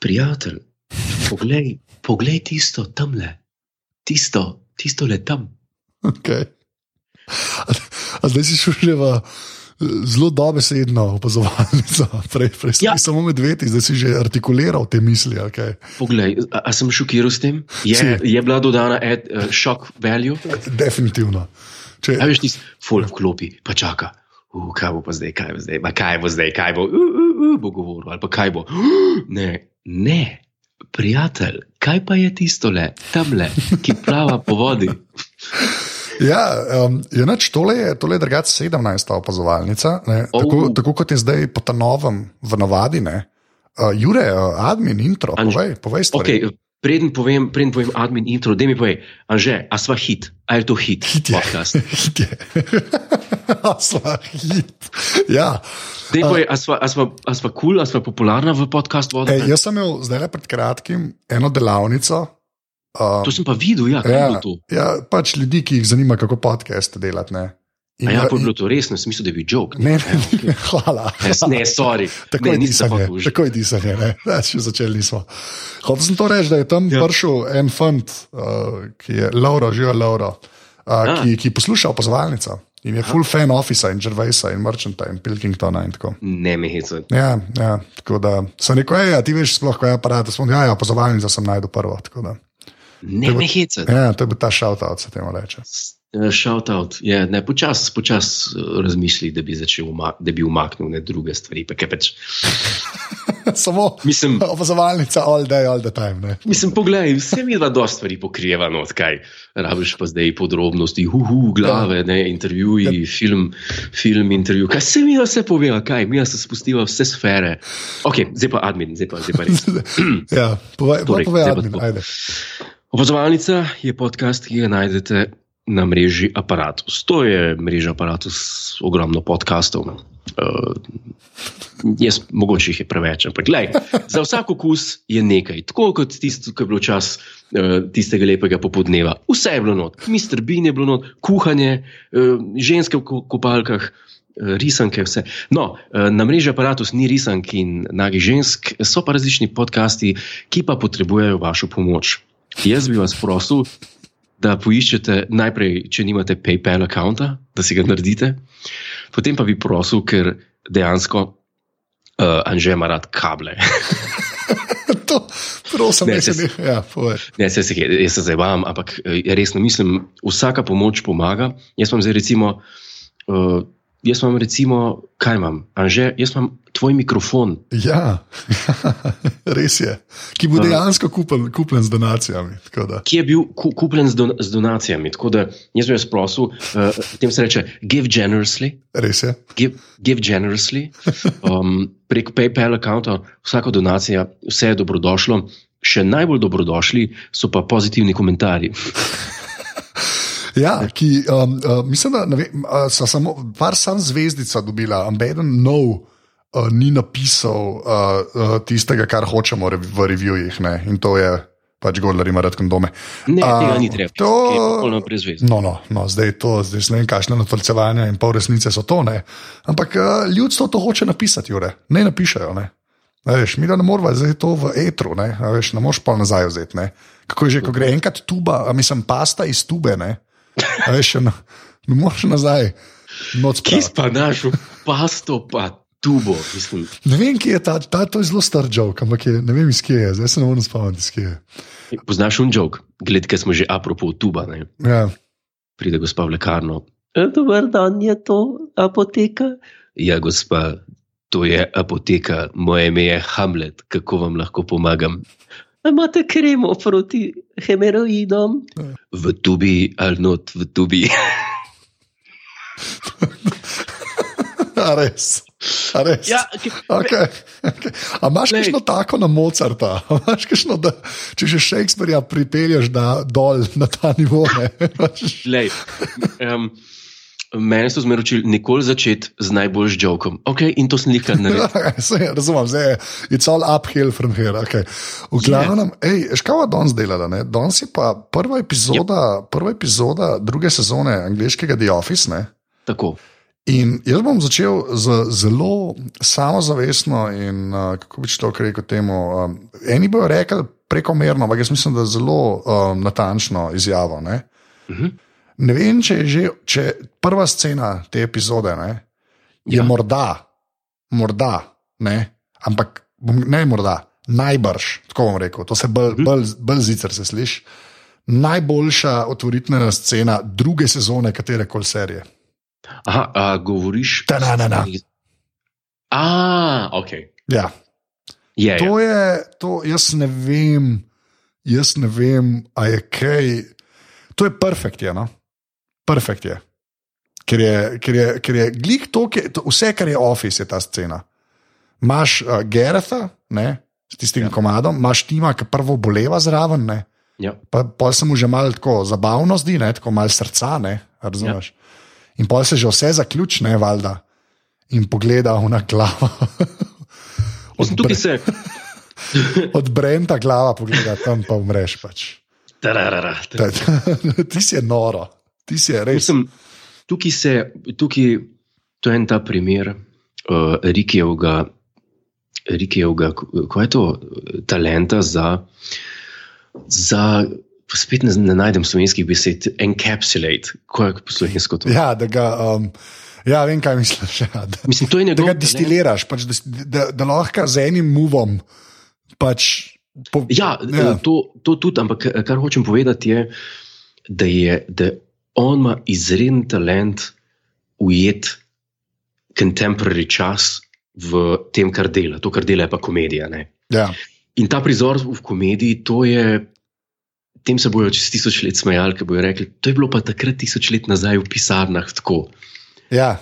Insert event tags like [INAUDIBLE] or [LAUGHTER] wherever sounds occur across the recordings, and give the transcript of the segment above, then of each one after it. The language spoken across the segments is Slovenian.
prijatelj, poglej, poglej tisto tamle, tisto, tisto le tam. Okay. A, a zdaj si šel v zelo dobesedno opazovalnico, prej, prej Ja. samo medvedi, zdaj si že artikuliral te misli. Okay. Poglej, a, a sem šokiral s tem? Je, Si. je bila dodana ad, uh, shock value? Definitivno. Če, A veš, ti folk vklopi, pa čaka. Uh, kaj bo pa zdaj, kaj bo zdaj, pa kaj bo zdaj, kaj bo, uh, uh, uh, bo govoril, ali pa kaj bo. [GASPS] Ne, ne, prijatelj, kaj pa je tisto le, tam le, ki plava po vodi? Ja, um, je nač, tole je, tole je drugače 17. opazovalnica. ne, Tako, Oh. tako kot je zdaj po ta novem v navadi. ne. Uh, Jure, uh, admin, intro, Anž- povej, povej stvari. Okay, preden, povem, preden povem admin intro, da mi povej, Anže, a sva hit, a je to hit? Hit je. Podcast. [LAUGHS] Hit je. [LAUGHS] Sva hit. Ja. Dej povej, a sva, a sva, a sva cool, a sva popularna v podkastu voda? Ej, jaz sem imel zdaj le pred kratkim eno delavnico. Uh, To sem pa videl, ja, kaj je ja, to. ja, pač ljudi, ki jih zanima, kako podcast delati. Ne. In, A ja, pa je bilo to resno, sem mislil, da je bil joke. Ne, ne, ne, [LAUGHS] hvala. Ne, ne, sorry. [LAUGHS] Tako ne, je disanje, tako je disanje, ne, [LAUGHS] da še začeli nismo. Hotel sem to reči, da je tam Ja. ja. prišel en fant, uh, ki je Laura, živa Laura, uh, Ah. ki, ki posluša opazovalnico in je full fan Officea in Gervaisa in Merchanta in Pilkingtona in tako. Ne, me heca. Ja, ja, tako da sem rekel, ej, a ti veš sploh, kaj je aparat, smo, ja, ja, opazovalnica sem najdu prvo. tako da. Ne, me heca. Ja, to je bil ta shout-out, se temu reče. Shout out, ja, ne, počasi počas eh, razmišlji, da bi začel, da bi umaknil ne druge stvari. Pa Pač, [LAUGHS] Samo mislim, opazovalnica all day, all the time. Ne. mislim, poglej, vse mi dva dosti stvari pokrijeva, no, kaj rabiš pa zdaj podrobnosti, huhu, glave, ne, intervjuji, film, film, intervju. Kaj se mi vse poveva, kaj mi se spustiva vse sfere. Ok, zdaj pa admin, zdaj pa, zdaj pa res. [LAUGHS] ja, povej, Torej, povej admin, ajde. Opazovalnica je podcast, ki ga najdete na mreži Apparatus. To je mreža Apparatus ogromno podkastov. Uh, jaz, mogoče jih je preveč, ampak glej, za vsak okus je nekaj. Tako kot tisto, ki je bilo čas uh, tistega lepega popodneva. Vse je bilo not, Mr. Bean je bilo not, kuhanje, uh, ženske v ko- kopalkah. eh, Risanke, vse. No, eh, na mreži aparatus ni risank in nagih žensk, so pa različni podcasti, ki pa potrebujejo vašo pomoč. Jaz bi vas prosil, da poiščete najprej, če nimate PayPal računa, da si ga naredite, potem pa bi prosil, ker dejansko uh, Anže ima rad kable. [LAUGHS] to, prosim, Ne, se- ne, ja, povej. Ne, se, se, jaz se zdaj vam, ampak eh, resno mislim, vsaka pomoč pomaga. Jaz imam zdaj recimo, uh, jaz imam recimo, kaj imam, Anže, jaz imam tvoj mikrofon. Ja, [LAUGHS] res je. Ki bo Ja. dejansko kupen, kupljen z donacijami. ki je bil ku, kupljen z, don, z donacijami. Tako da jaz bi vas prosil, uh, tem se reče, give generously, Res je. give, give generously. Um, prek PayPal računa vsaka donacija, vse je dobrodošlo. Še najbolj dobrodošli so pa pozitivni komentarji. Ja, ki, um, uh, mislim, da vem, uh, so samo par sam zvezdica dobila, ambeden nov. Uh, ni napisal uh, uh, tistega, kar hočemo rev v revijih, in to je pač Gordler ima rad kondome. Ne, tega ni treba. to- je popolnoma brezvezno. No, no, no, zdaj je to, zdaj ne vem, kakšne natolcevanja in pol resnice so to. Ne? Ampak uh, ljudstvo to hoče napisati, Jure. ne napišajo. Ne? A Veš, mi da ne moramo zdaj to v etru, ne, A veš, ne moš pa nazaj vzeti. Ne? Kako je že, ko gre enkrat tuba, mislim, pasta iz tube, ne, A veš, še na, ne moreš nazaj. si pa našel pasto, pa tubo? Mislim, Ne vem, kje je ta, ta to je zelo star joke, ampak je, ne vem, iz kje je, zdaj se ne morem spomniti, iz kje je. poznaš un joke, gled, ker smo že apropo tuba. Ne? Ja. Pride gospa v lekarno. "E, Dober dan, je to apoteka? Ja, gospa, to je apoteka, moje ime je Hamlet, kako vam lahko pomagam? "A Imate kremo proti hemeroidom? V tubi ali not v tubi. A res. A res. Ja, ki- Okay, okay. A imaš kakšno tako na Mozarta? [LAUGHS] A Imaš kakšno, da, če že Shakespearea pripelješ na, dol na ta nivo? ne? Lej, um, [LAUGHS] mene so zmeročili nikoli začeti z najboljšim jokom. Okay, in to sem jih kar naredil. [LAUGHS] Saj, razumem, zdaj je it's all uphill from here. Okay. V glavnem, yeah. škava danes delala. ne? Danes je pa prva epizoda, yep. prva epizoda druge sezone angliškega The Office. Ne? Tako. In jaz bom začel z zelo samozavestno in uh, kako bi človek rekel temu. Um, eni bojo rekli prekomerno, ampak jaz mislim, da zelo um, natančno izjavo. Ne? Uh -huh. Ne vem, če je že če prva scena te epizode, ne, je ja. morda, morda, ne, ampak ne morda, najbrž, tako bom rekel, to se bolj bol, bol zicer se sliši. Najboljša otvoritvena scena druge sezone katere koli serije. Aha, a, govoriš. Ta, na, na, na. A, ok. Ja. Je, To je. je, to, jaz ne vem, jaz ne vem, a je kaj. To je perfekt, je, no? Perfekt je. Ker je, ker je, ker je glik to, je, to, vse, kar je office, je ta scena. Imáš uh, Geretha, ne, s tistim ja. komadom, imaš tima, ki prvo boleva zraven, ne, Ja. pa, pa se mu že malo tako zabavno zdi, ne, tako malo srca, ne, razumeš. Ja. In pa se že vse zaključi, ne, valjda, in pogleda v na glavo. [LAUGHS] Mislim, tukaj se. [LAUGHS] Od Brenta glava pogleda tam, pa umreš pač. Tararara, Ta- Ti si je noro, ti si je res. Mislim, tukaj se, tukaj, to je en ta primer uh, Rikijevega, Rikijevega, kaj je to, talenta za, za spet ne, ne najdem slovenskih besed, encapsulate, kaj je po slovensko to. Ja, da ga. Um, ja, vem, kaj misliš. Ja, da, Mislim, to je ga talent. distiliraš, pač, da, da, da lahko z enim movom. Pač, po, Ja, Ja. ja. To, to tudi, ampak eh, kar hočem povedati je, da, je, da on ima izreden talent ujet contemporary čas v tem, kar dela. To, kar dela, je pa komedija. Ne? ja. In ta prizor v komediji, to je. Tem se bojo čez tisoč let smejali, ki bojo rekli, to je bilo pa takrat tisoč let nazaj v pisarnah tako. Ja.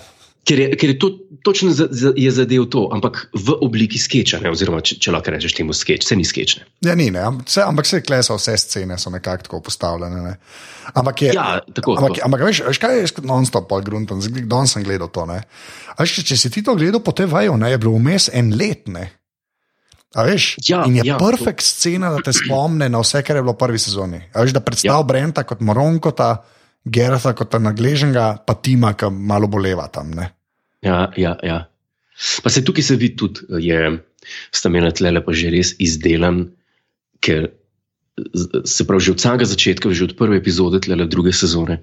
Ker je, ker je to točno za, za, je zadev to, ampak v obliki sketcha, ne? oziroma če, če lahko rečeš temu sketch, se ni sketch. Ne? Ja, ni, ne, vse, ampak vse klesa, vse scene so nekako tako postavljene. Ne. Ampak, je, Ja, tako, ampak, tako. ampak veš, veš, kaj je non-stop pol grunten, danes sem gledal to. Veš, če, če si ti to gledal po TV-ju, je bilo vmes en let. Ne. A veš, Ja, in je ja, perfekt scena, da te spomne na vse, kar je bilo v prvi sezoni. A veš, da predstavlja ja. Brenta kot Moronkota, Gertha kot nagleženega, pa Tima, ki malo boleva tam. Ne. Ja, ja, ja. Pa se tukaj se vidi tudi, da sta imela tle pa že res izdelan, ker se pravi, že od samega začetka, že od prve epizode tle druge sezone,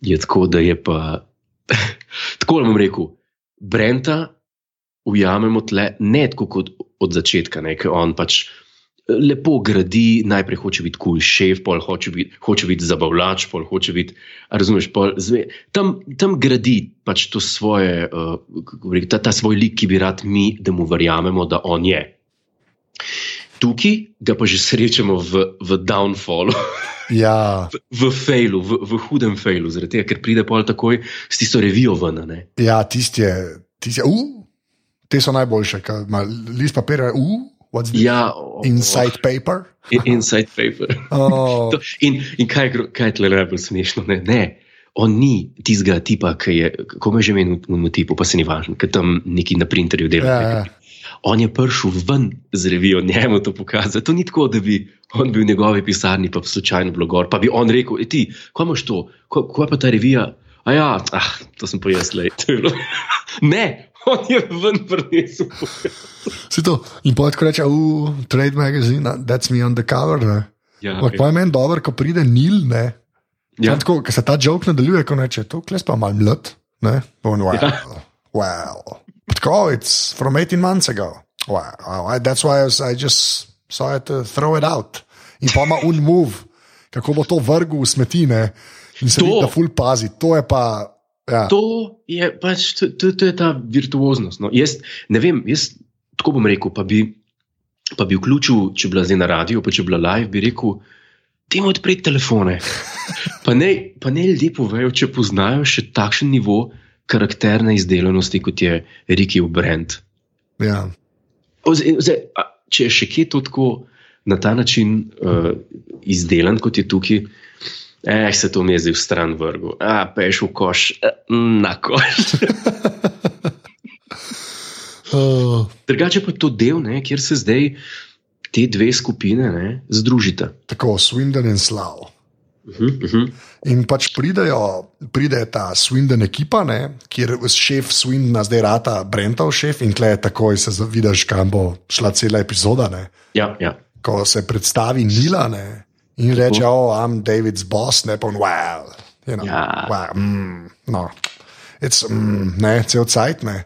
je tako, da je pa. [LAUGHS] tako bom rekel, Brenta ujamemo tle ne tako kot od začetka, ker on pač. Lepo gradi, najprej hoče biti kul cool šef, pol hoče biti, hoče biti zabavljač, pol hoče biti, razumeš, pol zve, tam, tam gradi pač to svoje, uh, rekel, ta, ta svoj lik, ki bi rad mi, da mu verjamemo, da on je. Tukaj ga pa že srečamo v, v downfallu, [LAUGHS] Ja, v failu, v, v hudem failu, zaradi tega, ker pride pol takoj s tisto revijo ven. ne. ja tisti je, tisti je, uh, te so najboljše, ki ima list papirja, uh, what's this? Ja, o- Inside paper. inside paper. [LAUGHS] Oh, [LAUGHS] To- In, in kaj, kaj je tle najbolj smešno? Ne, ne. On ni tistega tipa, ki je, kako me že meni v tipu, pa se ni važno, ki tam neki na printerju dela. Ja, ja. On je prišel ven z revijo, njemu to pokazati. To ni tako, da bi on bil v njegovi pisarni, pa slučajno bilo gor, pa bi on rekel: "Ej, Ti, kaj imaš to, Ko- kaj pa ta revija? A ja, ah, to sem le. [LAUGHS] ne, on je ven prinesel. si to. In potem reče, uh, trade magazine, that's me on the cover. Ne. Ja, Ampak pa je meni dobro, ko pride Nil, ne. ja. Ja. Tako, ko se ta jok nadaljuje, ko reče, to kles pa mal mlad. Ne. On, Well, Ja. well. Tako, it's from 18 months ago. Wow, I, that's why I, was, I just saw it uh, throw it out. In pa ima un move, kako bo to vrgel v smetine. In se To. vidi, da ful pazi. To je pa. Ja. To je pač to, to, to je ta virtuoznost. No. Jaz ne vem, jaz tako bom rekel, pa bi, pa bi vključil, če bi bila zdaj na radiju, pa če bi bila live, bi rekel, temu odpreti telefone. Pa ne, pa ne ljudje povejo, če poznajo še takšen nivo karakterne izdelanosti, kot je Riki v Brand. Ja. Oz- Zdaj, a, če je še kje to tako na ta način uh, izdelan, kot je tukaj, eh, se to mi je zdaj v stran vrgel, a peš v koš, eh, na koš. Uh, [LAUGHS] Drugače pa to del, ne, kjer se zdaj te dve skupine ne, združita. tako, Swindon in Slav. Uh -huh, uh -huh. In pač pridejo, pride ta Swindon ekipa, ne, kjer šef Swindona zdaj rata Brentov šef in tle takoj se zavidaš, kam bo šla cela epizoda. Ne. Ja, ja. Ko se predstavi Nila ne, in reče, oh, I'm David's boss, ne pa on, wow, you know, Ja. wow mm, no. It's, mm, ne, cel cajt ne.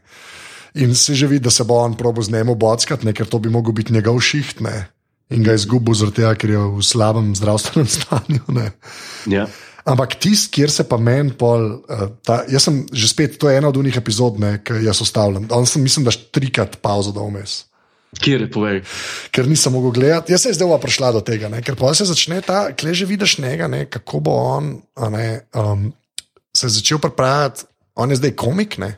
In se že vidi, da se bo on probo z njim obodskati, ne, ker to bi mogel biti njegov šiht. Ne. In ga je izgubil zaradi tega, ker je v slabem zdravstvenem [LAUGHS] stanju. Ne. ja. Ampak tisti, kjer se pa meni pol, uh, ta, jaz sem že spet, to je ena od unih epizod, ne, ki jaz ostavljam. Sem, mislim, da še trikrat pauzo dal vmes. Kjer je povej? Ker nisem mogel gledati, jaz se je zdaj prišla do tega, ne, ker pa se začne ta, kle že vidiš njega, ne, kako bo on ne, um, se začel pripravljati. On je zdaj komik, ne.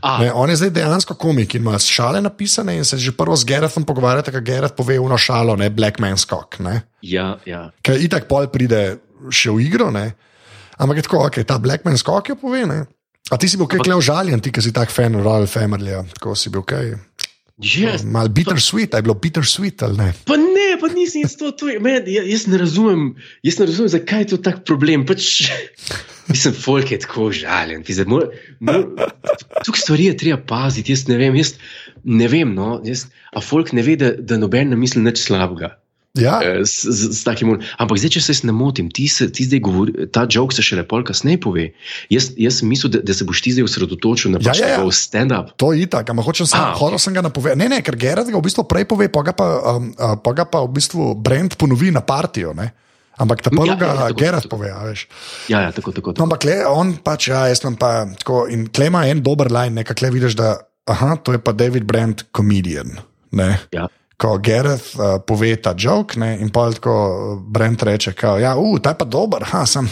A, ne. On je zdaj dejansko komik in ima šale napisane in se že prvo z Gerardom pogovarjate, ker Gerard pove uno šalo, ne, Black Man Skok. Ne. ja, ja. ker itak pol pride še v igro. Ne? Ampak je tako, ok, ta Blackman skok je pove. Ne? A ti si bil kaj klev žaljen, ti, ki si tak fan Royal Family, tako si bil kaj. Yes. Mal bittersweet, a je bilo bittersweet ali ne? Pa ne, pa nisem jaz to. to je, man, ja- jaz ne razumem, jaz ne razumem, zakaj je to tak problem. Pač, [LAUGHS] mislim, folk je tako mora- Tukaj stvari je treba paziti. Jaz ne vem, jaz ne vem. No, jaz, a folk ne ve, da, da noben ne misli nič slabega. Ja, eh, S, s, s takim, ampak zdaj, če se jaz ne motim, ti, se, ti zdaj govori, ta jok se še lepo kasneje pove. Jaz, jaz sem mislil, da, da se boš ti zdaj osredotočil na Ja, pač ja, ja. njegov stand-up. to je itak, ampak hočem sam, A, ok. hotel sem ga napovedati. Ne, ne, ker Gerard ga v bistvu prej pove, pa ga pa, um, pa, ga pa v bistvu Brent ponovi na partijo. Ne? Ampak ta prvega ja, ja, ja, ja, tako, Gerard pove, a veš. Ja, ja, tako, tako. No, tako. ampak le, on pač, ja, jaz sem pa tako. In tle ima en dober line, nekaj le vidiš, da aha, to je pa David Brent, komedijan. Ja. Ko Gareth uh, pove ta jok, in pa tako uh, Brent reče, da ja, uh, ta je pa dober, ha, sem.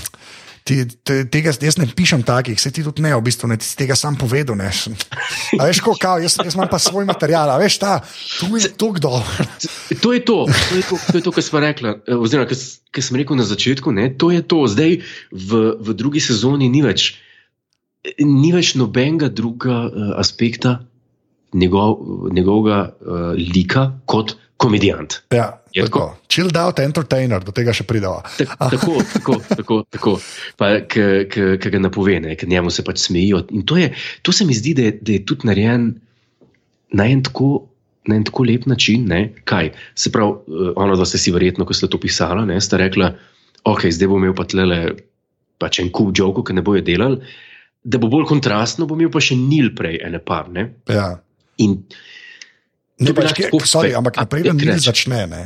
Ti, te, tega, jaz ne pišem takih, se ti tudi ne, v bistvu ne, ti si tega sam povedal. Ne. [LAUGHS] A veš, ko, kao, jaz, jaz imam pa svoj material, a veš, ta, tu je to kdo. [LAUGHS] To je to, to je to, to, je to kar smo rekli. eh, Oziroma, kar sem rekel na začetku, ne, to je to. Zdaj v, v drugi sezoni ni več, ni več nobenega drugega uh, aspekta njegov, njegovega uh, lika kot komedijant. Ja, Je tako. Chilled out entertainer, do tega še prideva. Tak, tako, tako, tako, tako. Pa, ki ga napove, ker njemu se pač smejijo. In to, je, to se mi zdi, da je, da je tudi narejen na en tako, na en tako lep način. Ne? Kaj? Se pravi, eh, ono, da ste si verjetno, ko ste to pisali, ne, ste rekli, ok, zdaj bom imel pa tlele pač en kup žogov, ki ne bojo delali. Da bo bolj kontrastno, bom imel pa še nil prej, ene par. Ne? Ja. In Ne, pač, lahko tako sorry, ampak da ni reči. začne. Ne.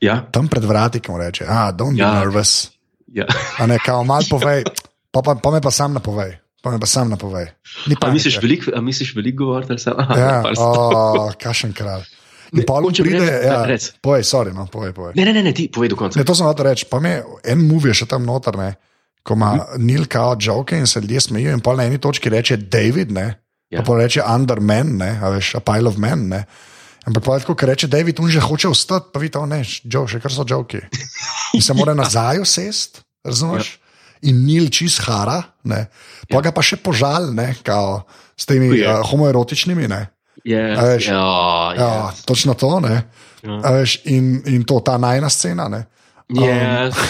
ja, Tam pred vrati, ko mu reče, ah, don't be Ja. nervous. ja. A ne, kao mal povej, pa, pa, pa me pa sam napovej. Pa me pa sam napovej. A misliš veliko velik govoriti? ali samo- Ja, [LAUGHS] oh, kašen kralj. In Ne, pa hočem pride, reči- ja, rec. povej, sorry, no, povej, povej. Ne, ne, ne, ne ti povej do konca. Ne, to sem hotel reči. Pa me en movie je še tam noter, ne, ko ima Mhm. Nil kao joke in se ljudje smejijo, in pa na eni točki reče David, ne, Ja. pa reče Under Men, ne, a veš, a pile of men, ne. Ampak pa tako, reče David, on že hoče vstati, pa vidite, ne, Joe, še kar so joki. In se mora [LAUGHS] nazaj usest, razumeš? In Nil čist hara, ne. pa ga pa še požal, ne, kao, s temi Ja. uh, homoerotičnimi, ne. Yes, A veš, ja, Ja, yes. točno to, ne. Ja. A Veš, in, in to, ta najna scena. Ne? Yes. [LAUGHS]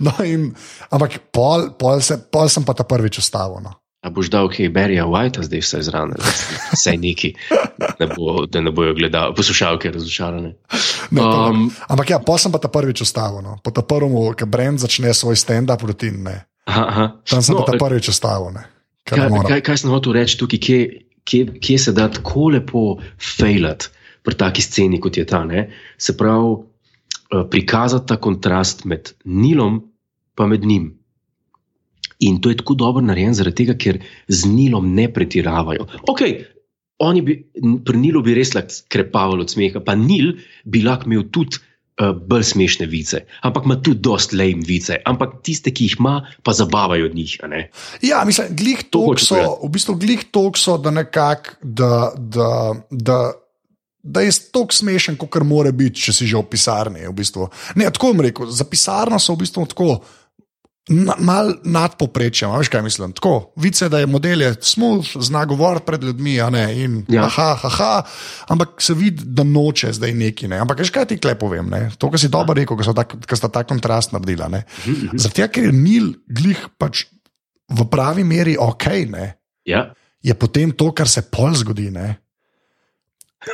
No, in, ampak pol, pol, se, pol sem pa ta prvič ustavil. No. A boš dal kaj Barryja Whitea zdaj vse zraven, vse neki, da, bo, da ne bojo gledali, poslušalke razočarane. Ne, ne. Um, Ampak ja, pol sem pa ta prvič ustavil. No. Po ta prvem, ko Brend začne svoj stand-up rutin, ne. aha, aha. tam sem No, no, pa ta prvič ustavil. Ne. Kaj, ne kaj, kaj sem hotel reči tukaj, kje, kje, kje se da tako lepo failati pri taki sceni, kot je ta. Ne? Se pravi, eh, prikazati ta kontrast med Nilom in med njim. In to je tako dobro narejeno, zaradi tega, ker z Nilom ne pretiravajo. Okay, oni bi, pri Nilu bi res lahko krepavali od smeha, pa Nil bi lahko imel tudi. Uh, bolj smešne vice, ampak ima tudi dosta lame vice, ampak tiste, ki jih ima, pa zabavajo od njih. Ja, mislim, glih To tok so, v bistvu glih tok so, da nekako, da, da, da, da je tok smešen, kot mora biti, če si že v pisarni. V bistvu. Ne, tako bom rekel, za pisarno so v bistvu tako. Na, mal nad povprečjem. Veš kaj mislim? Tako, vice, da je model je smooth, zna govoriti pred ljudmi, a ne, in Ja. aha, aha, ampak se vidi, da noče zdaj neki. Ne. Ampak veš kaj ti klep povem, ne? to, kar si dobro rekel, so ta- ko sta ta kontrast naredila. ne. Tega, ker je Nil glih pač v pravi meri ok, ne, Ja, je potem to, kar se pol zgodi. Ne.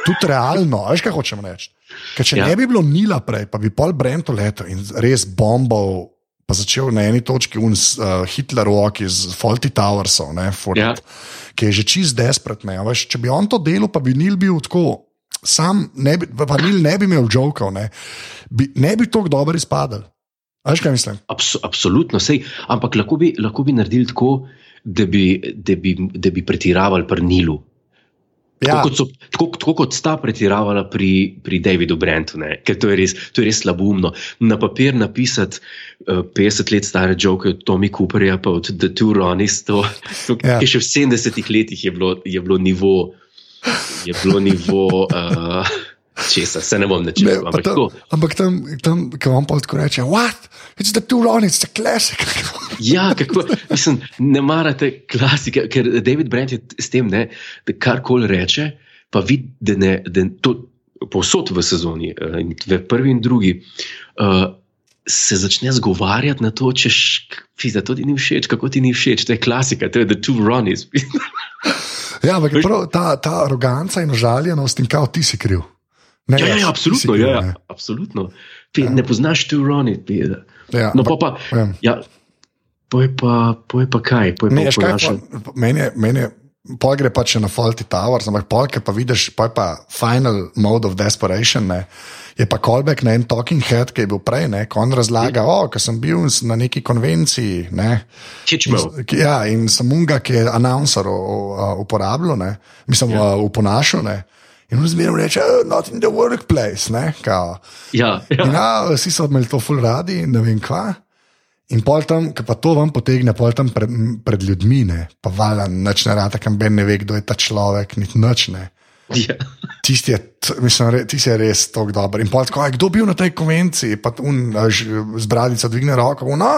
Tudi realno, veš kaj hočem reči. Ker če ja. ne bi bilo Nila prej, pa bi pol Brento letel in res bombal, pa začel na eni točki un uh, Hitler walk iz Faulty Towersov, ne, Fort, Ja. ki je že čist desperate. Ne, veš, če bi on to delal, pa bi Nil bil tako. Sam ne bi, pa Nil ne bi imel žokov, ne bi, ne bi tako dobro izpadel. Veš kaj mislim? abso, absolutno. Sej, ampak lahko bi, lahko bi naredili tako, da bi, da bi, da bi pretiravali pri Nilu. Ja, Tako, kot so, tako, tako kot sta pretiravala pri, pri Davidu Brentu, ne? ker to je res, to je res slabumno. Na papir napisati uh, 50 let stare žoke od Tommy Cooperja, pa od The Two Ronnies, to, to Ja. še v 70-ih letih je bilo, je bilo nivo, je bilo nivo uh, česa, se ne bom Ne, načel. pa Ampak tam, ampak tam, tam ko vam pa tako reče, what? It's the two Ron, it's the classic. Ja, kako, mislim, ne marate klasike, ker David Brent je s tem, ne, da karkoli reče, pa vidi, da ne, da to povsod v sezoni, eh, in v prvi in drugi, uh, se začne zgovarjati na to, če ti to ti ni všeč, kako ti ni všeč. To je klasika, to je The Two Ronnies. ja, ampak prav ta, ta aroganca in užaljenost in kao ti si kriv. Ne, Ja, ja, ja, absolutno. kriv, Ja, ja, absolutno. Ti ja. ne poznaš Two Ronnies. Ja, No, ampak- pa, pa, ja. ja, poje pa, poje pa kaj, poje Ne, pa veš kaj, pa- meni je, meni je, pol gre pač na Faulty Towers, ampak pol, ki pa vidiš, pa je pa final mode of desperation, ne, je pa callback na en talking head, ki je bil prej, ne, ko on razlaga, o, oh, ker sem bil na neki konvenciji, ne, Hitchbell. Ki- Ja, in sem unga, ki je announcer uporabljal, ne, mislim, Ja. yeah. uponašal. Ne. In on zmeraj reče, oh, not in the workplace. Ne, kao. Ja, in ja. ja, vsi so imeli to ful radi in ne vem kva. In pol tam, ki pa to vam potegne, pol tam pred, pred ljudmi, ne, pa valjda nič ne rata, kam ben ne ve, kdo je ta človek, niti nič ne. ja. Tisti je, mislim, re, tisti je res tako dober. In pol tako, "Aj, kdo bil na tej konvenciji, pa un, z bradico dvigne roko, no,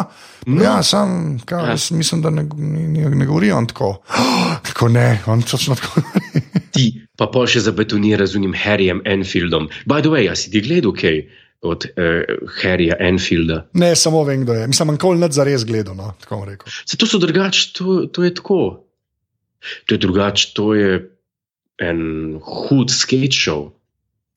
no. ja, sam, kao, Ja. mislim, da ne, ne, ne govori on tako. Oh, [GASPS] kako ne, on točno tako. ti pa pol še zabetonira z unim Harryjem Enfieldom. By the way, a si ti gledal kaj od uh, Harryja Enfielda? ne, samo vem, kdo je. Mislim, nikoli ne za res gledal, no, tako bom rekel. Zato so drugače, to, to je tako. To je drugače, to je en hud skate show.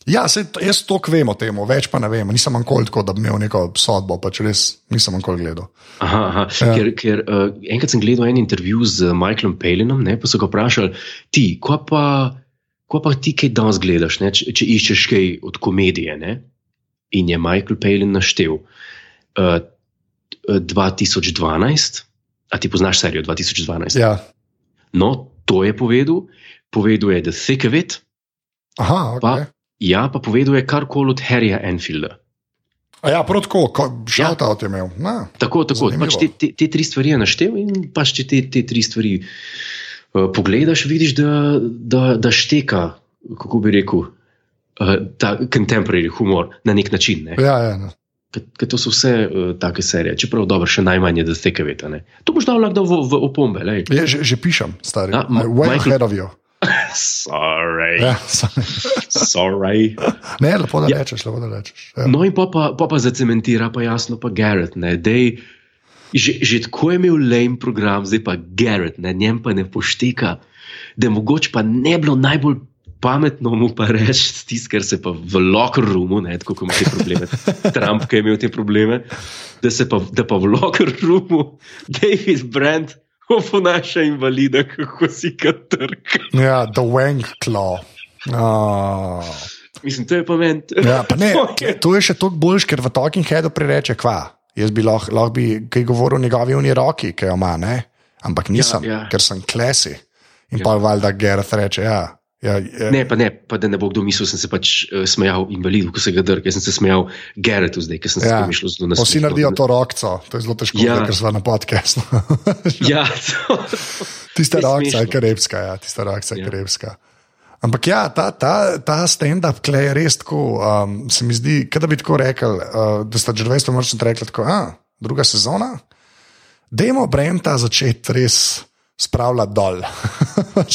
Ja, se, jaz to vem o tem, več pa ne vem. Nisem nikoli tako, da bi imel neko sodbo, pač res nisem nikoli gledal. Aha, aha. Ja. Ker, ker uh, enkrat sem gledal en intervju z Michaelom Palinom, ne, pa so ga vprašali, ti, ko pa, ko pa ti kaj danes gledaš, ne, če, če iščeš kaj od komedije. Ne? In je Michael Palin naštel uh, 2012, a ti poznaš serijo 2012? Ja. No, to je povedal, povedal je The Thick of It, Aha, ok. Pa- ja, pa povedal je karkoli od Harryja Enfielda. A ja, prav tako, šalta ja. od imel. Na. Tako, tako. Zanimivo. Pač te, te, te tri stvari je naštel, in pač če te, te tri stvari uh, pogledaš, vidiš, da, da, da šteka, kako bi rekel, uh, ta contemporary humor na nek način. Ne? Ja, ja, no. Ker to so vse uh, take serije, čeprav dobro, še najmanj je, da ste kaveta. To boš dal lahko v, v opombe. lej. Je, že, že pišem, stari. A, Ma- Way Michael- ahead of you. [LAUGHS] Sorry. Ja, sorry. Sorry. ne, lepo da Ja. rečeš, lepo da rečeš. Ja. No, in pa pa, pa, pa zacementira, pa jasno, pa Garrett. Ne, dej, že, že tako je imel lame program, zdaj pa Garrett, ne, njem pa ne pošteka, da mogoče pa ne bilo najbolj pametno mu pa reči tisto, kar se pa v locker roomu, ne, tako kot ima te probleme. [LAUGHS] Trump, ki je imel te probleme, da, se pa, da pa v locker roomu David Brandt oponaša invalida, kako si ga trka. ja, The Wang Claw. Oh. Mislim, to je pa meni. Ja, pa ne, [LAUGHS] to je še toliko boljš, ker v Talking Headu prereče, kva. Jaz bi lahko lah bi kaj govoril o njegovi uni roki, ki jo ima, ne? ampak nisem, ja. ker sem klesi. In Ja. pa valjda Gareth reče, ja. Ja, ja Ne, pa ne, pa da ne bo kdo mislil, sem se pač uh, smejal invalidu, ko se ga drga. Jaz sem se smejal Garretu zdaj, ker sem se Ja. ja. mišljal zelo na Vsi naredijo to rokco, to je zelo težko, ja. Ker smo na podkastu. [LAUGHS] Ja, to, Tista Je rokca je karibska, ja, tista rokca je Ja. karibska. Ampak ja, ta, ta, ta stand-up klej je res tako, um, se mi zdi, da bi tako rekel, uh, da sta že 20 let rekli tako, a, druga sezona. Dajmo Brenta začeti res spravljati dol. [LAUGHS]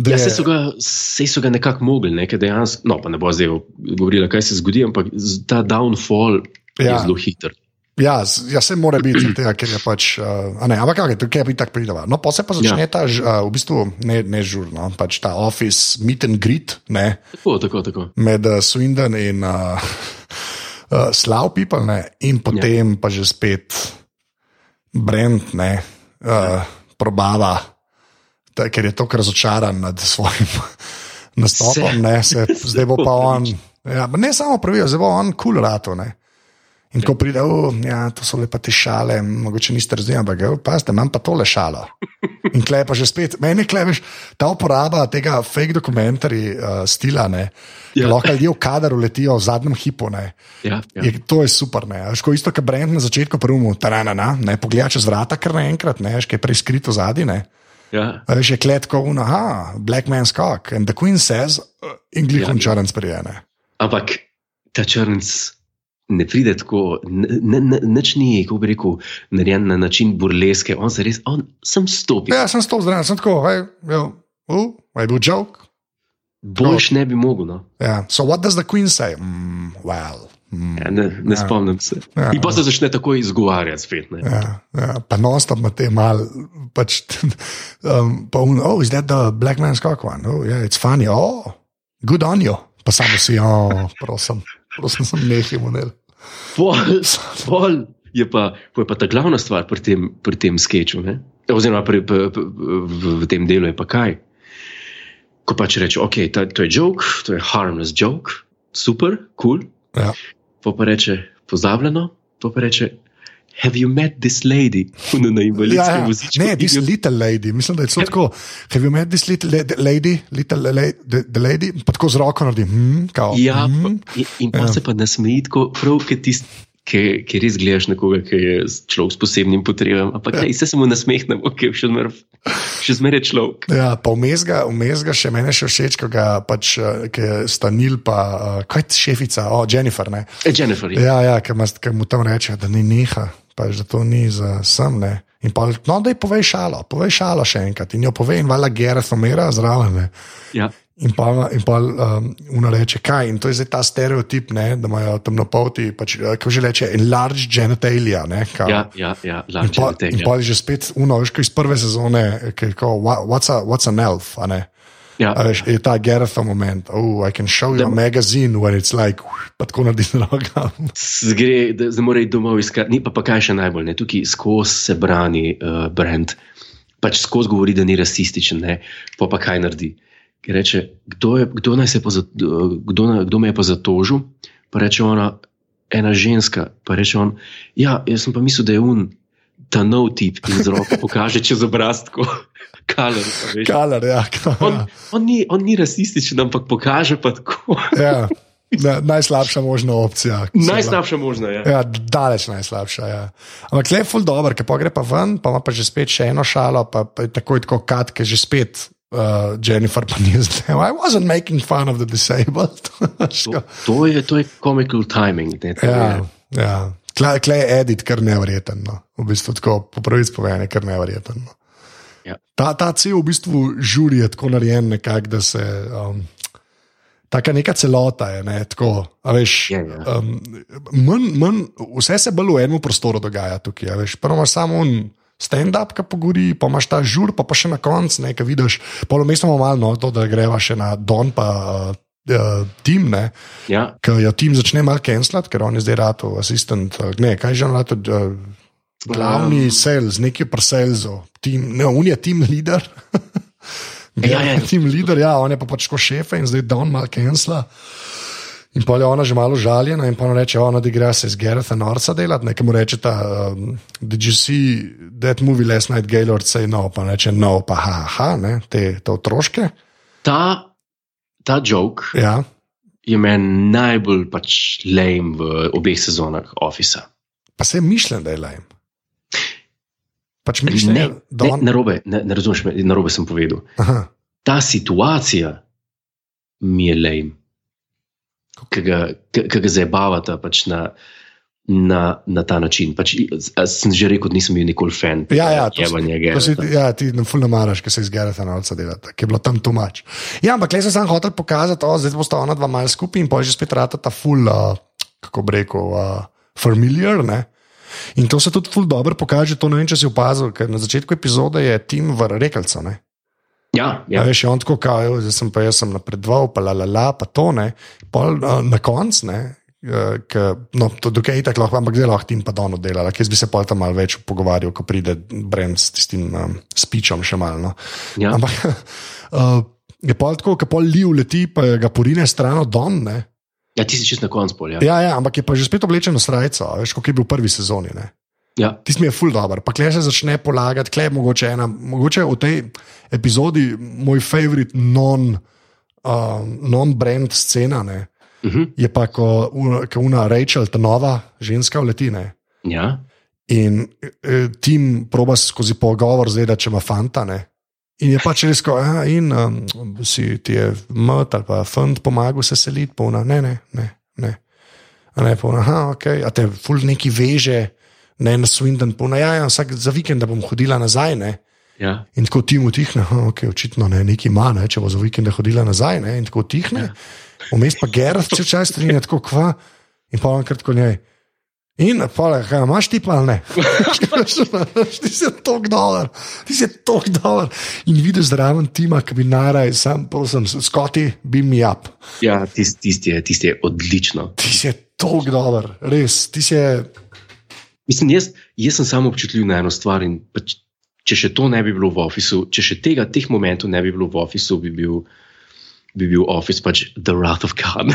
Da Ja, saj so ga, so ga nekako mogli, ne, dejansko, no, pa ne bo zdaj govorila, kaj se zgodi, ampak ta downfall ja. Ja. je zelo hiter. Ja, ja, se mora biti, zaradi tega, ker je pač. Uh, ne, ampak kaj, tukaj je tako pridava. No, pa se pa začne ja. ta, uh, v bistvu ne, ne žurno, pač ta office meet and greet ne, Tako, tako, tako. med uh, Swindon in uh, uh, Slav People, ne, in potem ja. pa že spet Brent, ne, uh, probava, ker je tako razočaran nad svojim [LAUGHS] nastopom, ne, se, zdaj bo pa on. Ja, ne samo pravijo, zdaj bo on kul cool rato. Ne. In ko pride, oh, ja, to so lepa te šale, mogoče niste razumeli, ampak oh, pazite, imam pa tole šalo. [LAUGHS] In klej pa že spet, meni kleješ ta uporaba tega fake dokumentarja uh, stila, ne, ja. Ja. lahko ljudje v kader uletijo v zadnjem hipu. Ne. Ja, ja. Je, to je super. Ne. A veš, ko isto, kot Brend na začetku, prvo, taranana, ne pogleda čez vrata, kar naenkrat, ne, veš, kaj je prej skrito zadaj. Ja. A Veš, je kletko, uno, aha, Black Man's Cock. And the Queen says, uh, in glihom Ja. ja. črn sprijene. Ampak ta črnc ne pride tako, ne- ne- nič ni, kako bi rekel, narejen na način burleske. On se res, on sem stopi. Ja, sem stop zraven, sem tako, hej, jo, uh, je bil joke. Boljš ne bi mogel. No. Ja. So what does the Queen say? Mm, well. Ja, ne ne ja. spomnim se. Ja. In pa se začne takoj izgovarjati spet. Ne. Ja, ja, pa non-stop ima te mal, pač, [LAUGHS] um, pa un, oh, is that the black man's cock one? Oh, yeah, it's funny, oh, good on you. Pa samo si, oh, prosim, prosim, sem nehal model. Pol, pol je, pa, je pa ta glavna stvar pri tem, pri tem sketchu, ne? oziroma pri, pri, pri, v, v tem delu je pa kaj. Ko pač reče, ok, ta, to je joke, to je harmless joke, super, kul. Cool. Ja. Pa pa reče, pozabljeno, pa pa reče, have you met this lady? Ono na Ja, invalidskem ja. vozičku. Ne, this jo- little lady, mislim, da je celo tako. Have you met this little la- lady, little la- the, the lady? Pa tako z roko naredi, hm, kao. Ja, hm. pa, in, in pa Ja. ja. se pa nasmeji, tako prav, ki tisti. Ki, ki res gledaš nekoga, ki je človek s posebnim potrebam, ampak ja. se samo nasmehnemo, ki je še zmeraj še zmeraj človek. Ja, pa vmes ga, vmes ga še meni še všeč, ko ga pač, eh, ki je stanil, pa uh, kaj je šefica, o, Jennifer. Ne? E, Jennifer, ja. Ja, ja ki mu tam reče, da ni neha, pač, da to ni za sem. Ne? In pa, no, da je povej šalo, povej šalo še enkrat. In jo povej, in vala Gerard umira zraven. Ne? ja. In pa, in pa um, una reče, kaj. In to je zdaj ta stereotip, ne, da imajo temnopolti, pač, eh, kako že reče, enlarged genitalia. Ne, kao. Ja, ja, ja, In lažje pa, je in pa je že spet uno, veš, iz prve sezone, ki je "Wha- what's, a, what's an elf, a ne. Ja, A veš, je ta Gertha moment, oh, I can show you a magazine where it's like, pa tako naredi rokami. [LAUGHS] Gre, da zdaj mora iti domov iskati. Ni pa, pa kaj še najbolj, ne? tukaj skozi se brani uh, brand. Pač skozi govori, da ni rasističen, ne? pa pa kaj naredi. Ker reče, kdo, je, kdo, se je pa kdo, na- kdo me je pa zatožil, pa reče ona, ena ženska, pa reče on, ja, jaz sem pa mislil, da je un. Ta nov tip in z roko pokaže čez obraz, tako [LAUGHS] kalor. a veš. Kaler, ja. On, on, ni, on ni rasističen, ampak pokaže pa tako. [LAUGHS] ja. Na, najslabša možna opcija. Najslabša možna je. Ja, daleč najslabša. Ja. Ampak le je ful dobro, ker pa gre pa ven, pa ima pa že spet še eno šalo, pa, pa je takoj tako kat, ker že spet. Uh, Jennifer pa ni zdaj. I wasn't making fun of the disabled. [LAUGHS] To, to, je, to je comical timing. Ne, ja, je, ja. Klej kle je edit, kar nevreten. No. V bistvu tako, po pravici povedano, kar nevreten. No. Ja. Ta, ta cel v bistvu žuri je tako narejen, nekak, da se. Um, Taka neka celota je, ne, tako, veš, Ja, ja. um, manj, manj, vse se bolj v enem prostoru dogaja tukaj. prvo imaš samo un stand-up, ki pogori, pa imaš ta žur, pa, pa še na koncu nekaj vidiš. Polomestno malo, no, to, da greva še na Don, pa uh, uh, Tim, ne, ja, ki jo tim začne malo cancelat, ker on je zdaj rado asistent, ali ne, kaj že on rado, uh, glavni um, sales, neki tim, ne, on je team leader. [LAUGHS] Ja, ja. Team leader, ja, on je pa pač ko šefe in zdaj Don malo cancela. In pa je ona že malo žaljena, in pa ona reče: Ona igra se z Gerarda Norca delati, nekaj mu reče: um, Did you see that movie last night, Gaylord say no, pa reče no, pa ha, ha, ne, te, te otroške. ta, ta joke Ja, je meni najbolj pač lame v obeh sezonah Office. pa se je mišljen, da je lajem. Pač mišljen, Ne, je, da ne, on. narobe, ne, ne razumeš, me, narobe sem povedal. Aha, Ta situacija mi je lame, ki ga, ki- ki ga zabavata pač na, na, na ta način. Pač, sem že rekel, nisem bil nikoli fan. Ja, ja, to si- Geralta. ja, ti ne fulno maraš, ker se iz Gerata nauca delati, ki je bilo tam tumač. Ja, ampak le sem sam hotel pokazati, o, zdaj bosta ona dva mal skupaj in pa že spet rata ta ful, uh, kako bi rekel, uh, familiar. Ne? In to se tudi ful dobro pokaže, to ne vem, če si opazil, ker na začetku epizode je Tim v rekalcu. Ne? Ja, Ja. ja. Veš, on tako, kao, "Evo, zdaj sem pa jaz sem napredoval, pa la la la, pa to ne. Pol, na koncu, ne. Uh, ke, no, to dokaj je tako lahko, ampak zdaj lahko tim pa dono delala, jaz bi se pol tam malo več pogovarjal, ko pride Brent s tistim um, spičom še malo. No. Ja. Ampak [LAUGHS] uh, je pol tako, ko pol liv leti, pa ga porine stran od Don. Ne. ja, ti si čist na koncu pol. Ja. Ja, ampak je pa že spet oblečen v srajco, a veš, kot je bil v prvi sezoni. Ne. Ja. Tisti mi je ful dobr, pa klej se začne polagati, klej mogoče ena, mogoče v tej epizodi moj favorit non, uh, non-brand scena. Ne, Uh -huh. je pa, ko, ko una Rachel, ta nova ženska v letine. ja. In eh, tim proba skozi pogovor zdaj, če ima fanta. Ne? In je pač res, ko ja, in um, si ti je mt ali pa fant pomagal se seliti, pa ona, ne, ne, ne. ne. A ne, pa ona, aha, ok, a te ful neki veže, ne na Swindon, ona, ja, ja, vsak za vikend bom hodila nazaj. Ne? ja. In tako tim utihne, aha, ok, očitno ne, neki ima, ne, če bo za vikend hodila nazaj, ne, in tako utihne. Ja. Vmes pa Gerard če čas strinja, tako kva, in pa on kratko njej. In pa, kaj imaš ti pa ali ne? [LAUGHS] ti si tok dolar, ti si tok dolar. In vidiš zraven tima, ki bi naraj, sam, prosim, skoti, bi mi up. ja tisti tist je, tist je odlično. Ti si tok dolar, res, ti si. Mislim, jaz, jaz sem samo občutljiv na eno stvar. in Pač, če še to ne bi bilo v ofisu, če še tega, teh momentov ne bi bilo v ofisu, bi bil, bi bil office pač The Wrath of God.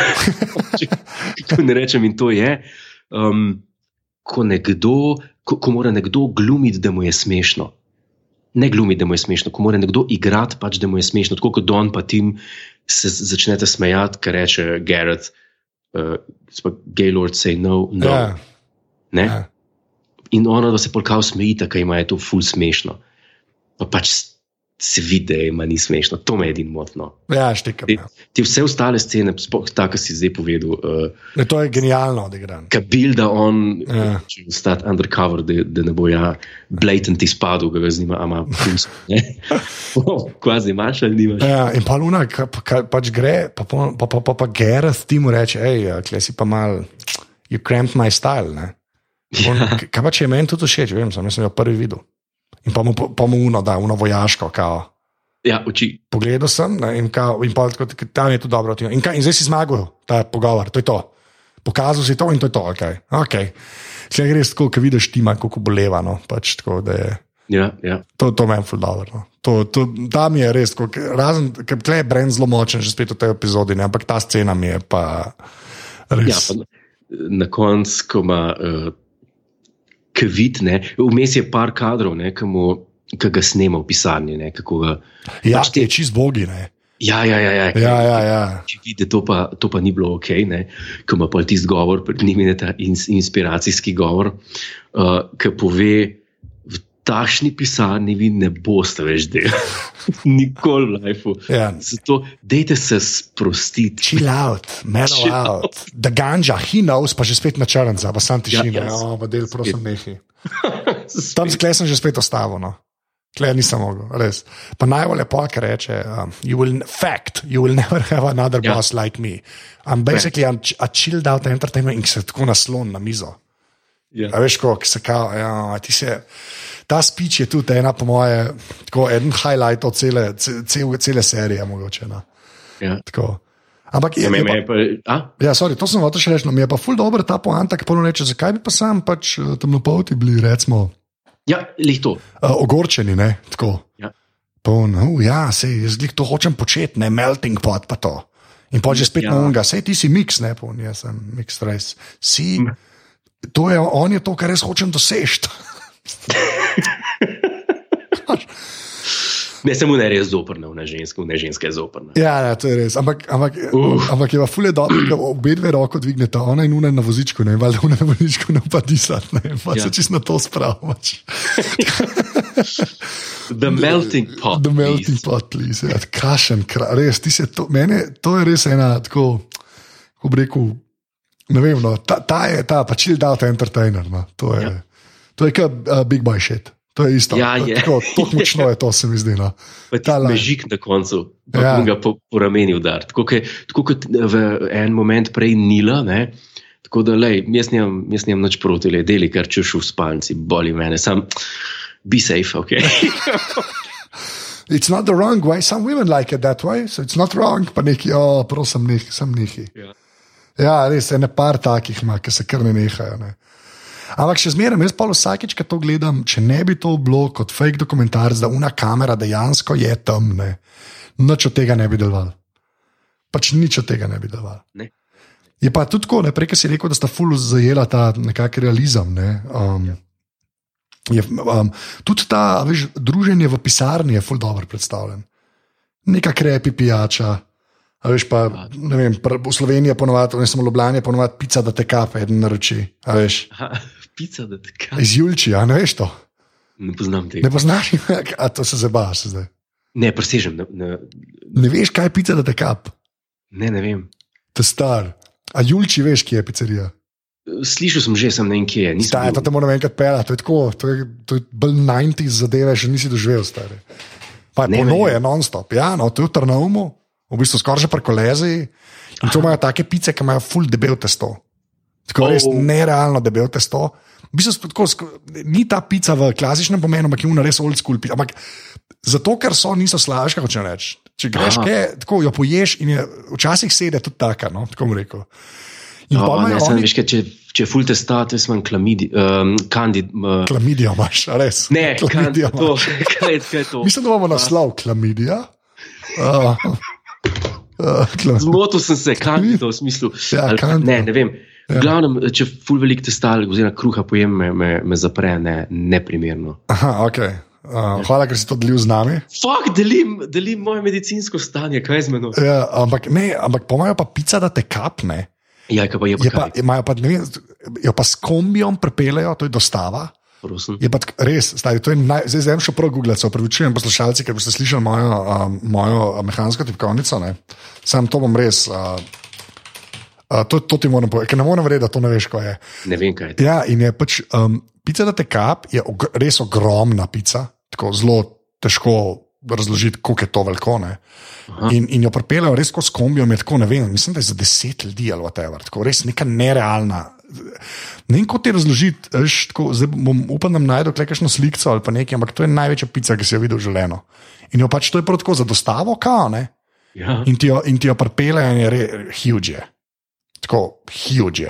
[LAUGHS] Kako ne rečem, in to je, um, ko, nekdo, ko, ko mora nekdo glumiti, da mu je smešno. Ne glumiti, da mu je smešno, ko mora nekdo igrati, pač, da mu je smešno. Tako kot Don pa Tim se začnete smejati, ker reče Garrett, uh, Gaylord, say no, no. Ja, Ne? ja. In ona da se polkav smejita, kaj ima je to ful smešno. Pa pač se vidi, da ima ni smešno. To me edino motno. ja štekam. Ti, Ja. ti vse ostale scene, sploh ta, ki si zdaj povedal, uh, Ne, to je genialno odigran. ki builda on, Ja. če bo stati undercover, da, da ne bo ja blatant izpadel, ga zanima, ama puls. [LAUGHS] Kvazi imaš ali nimaš. Ja, in pa Luna, ki pa, ka, pač gre, pa pa, pa, pa, pa, pa Gareth ti mu reče, hej, kle si pa mal, you cramped my style. Ne? On, Ja. Kaj pa če je meni tudi všeč, vem, sem, sem jo prvi videl. In pa mu, pa mu uno, da, uno vojaško, kao. Ja, oči. Pogledal sem ne, in, kao, in pa, tako, tam je to dobro. In, kaj, in zdaj si zmagal ta pogovor, to je to. Pokazal si to in to je to, ok. okay. Če greš tako, ki vidiš tima, kako boleva, no, pač tako. Ja, ja. To, to meni je dobro. No. To, to, tam je res, tako, ke- razen ker tle je Brend zelo močen, že spet v tej epizodi, ne, ampak ta scena mi je pa ja res. pa, na koncu, ko ima uh, kvit, ne, vmes je par kadrov, ki. Ki ga snema v pisarni, ne, ga. Ja, pač ti je čist bogi. Ne. Ja, ja, ja. ja, Ja, ja, ja. Če vidi, to pa, to pa ni bilo ok, ko ima pa tisti govor, pred njim je ta ins, inspiracijski govor, uh, ki pove, takšni pisarni vi ne boste več delali. [LAUGHS] Nikoli v lifeu. Ja. Zato dejte se sprostiti. Chill out, mellow Chill out. Da ganja, he knows, pa že spet na črnca, pa sam tišina. Ja, Ja, ja, ja, pa del, prosim, nehi. [LAUGHS] Tam skle sem že spet ostavil. No. Klej nisem mogel, res. Pa najbolj je polk reče, um, you will, fact, you will [LAUGHS] never have another Ja. yeah. boss like me. I'm basically I'm, a chilled out entertainment in se tako naslon na mizo. Ja. A veš, kako se kao, ja, ti se. Ta speech je tudi ena, po moje, tako en highlight od cele, ce- cele, cele serije, mogoče. No. Ja. Tako. Ampak je, Ja, je pa, je pa, a? ja, sorry, to sem hotel še reči, no, mi je pa ful dobro ta poanta, ki pa reče, zakaj bi pa sam pač eh, temnopolti bili, recimo, ja, lih to. uh, ogorčeni, ne, tako. Ja. Pa on, uh, ja, sej, jaz glih to hočem početi, ne, melting pot pa to. In pa že spet Ja. ja. na unga, sej ti si mix, ne, pa on, jaz sem mix res. Si, to je, on je to, kar res hočem doseči. [LAUGHS] Ne, samo ne res zoprna, ne ženska, ne ženska je zoprna. Ja, ja, to je res. Ampak, ampak, Uf. ampak je pa fule dobro, da obe dve roko dvigneta, ona in una na vozičku, ne, valjda una na vozičku ne pa disati, ne, pa Ja. se čist na to spravaš. [LAUGHS] The melting pot. The melting please. pot, please. Ja, kašen, kra, res, ti se to, mene, to je res ena tako, kako bi rekel, Ne vem, no, ta, ta je ta, pa chill out entertainer. No. To je, ja. to je kot uh, Big Boy shit. To je isto. Ja, je. Tako, tako močno je to, se mi zdi. No. Pa ti mežik na koncu, pa Ja. ga po, po rameni udar. Tako, ke- tako kot v en moment prej Nila. Ne? Tako da, lej, jaz nimam, jaz nimam nič proti, le deli, kar češ v spalnici, boli mene, sam be safe, ok. [LAUGHS] It's not the wrong way, some women like it that way, so it's not wrong. Pa neki, oh, prosim, neki, sem neki. Ja. Ja, res je, ne par takih ima, ki se kar ne nehajo. Ne. Ampak še zmeraj, jaz pa vsakeč, ko to gledam, če ne bi to bilo kot fake dokumentarc, da una kamera dejansko je tam, ne, nič od tega ne bi deloval. Pač nič od tega ne bi deloval. Ne. Je pa tudi tako, prej si rekel, da sta ful zajela ta nekakšen realizem. Ne, um, je, um, tudi ta veš, druženje v pisarni je ful dobro predstavljen. Neka krepi pijača. A veš, pa, ne vem, v Sloveniji je ponovadi, ne samo je ponovadi pica, da te kape, eden naroči. A veš, [LAUGHS] pica, da te kaj. iz Julči, a ne veš to. Ne poznam tega. Ne poznaš, [LAUGHS] a to se zabaš zdaj. Ne, presežem. Ne, ne, Ne veš, kaj je pica, da te kap. ne, ne vem. Te star. A Julči veš, kje je pizzerija. Slišal sem že, sem ne vem kje. Staj, bil. to te moram enkrat pelati, to je tako, to je, to je bolj 90 zadeve, še nisi doživel, stari. Pa je ponoje, non-stop, ja, no, to je v Trnavmu, v bistvu skoraj že preko lezi. In to imajo take pice, ki imajo full debel testo. Tako Oh. res nerealno debel testo. V bistvu, tako, ni ta pica v klasičnem pomenu, ampak je una res old school. Ampak zato, ker so, niso slažke, hoče reči. Če greš, Aha. kaj, tako jo poješ in je včasih sede tudi taka, no, tako bom rekel. In O, pa ne, oni veš, kaj, če, če ful te state, sem klamidi, um, kandid. Uh, klamidijo, imaš, res. ne, kan, klamidijo to, imaš. kaj, [LAUGHS] kaj je to? Mislim, da imamo naslov klamidija. Uh, [LAUGHS] uh, [LAUGHS] Zmotil sem se, kandido v smislu. Ja, ne, ne vem. V glavnem, če ful velik testal, oziroma kruha pojem, me, me, me zapre, ne, neprimerno. aha, okay. uh, hvala, ker si to delil z nami. Fak, delim, delim moje medicinsko stanje, kaj je z menoj. Ja, ampak ne, ampak pomajo pa pica, da te kapne. Ja, kaj pa je, Je pa pa, kaj, imajo pa, ne vem, jo pa s kombijom prepelejo, to je dostava. Prosim. Je pa res, stari, to je naj, zdaj zdaj še prav Google, se upravičujem poslušalci, ker boste slišali mojo, um, mojo uh, mehansko tipkovnico. ne. Sam to bom res. Uh, uh, to, to ti moram povedati, ker ne morem verjeti, da to ne veš, kaj je. Ne vem, kaj je. Ja, in je pač um, pica, da te kap, je og res ogromna pica, tako zelo težko razložiti, koliko je to veliko. In, in jo pripeljejo res kot s kombijom, je tako ne vem, mislim, da je za deset ljudi ali whatever, tako res neka nerealna. Ne vem, kako ti razložiti, zdaj bom upam, da najdem kakšno sliko ali pa nekaj, ampak to je največja pica, ki si jo videl v življenju. In jo pač to je prav tako za dostavo, kao, ne? Ja. in ti jo, in ti jo pripeljejo, in je re, huge. Tako, huge.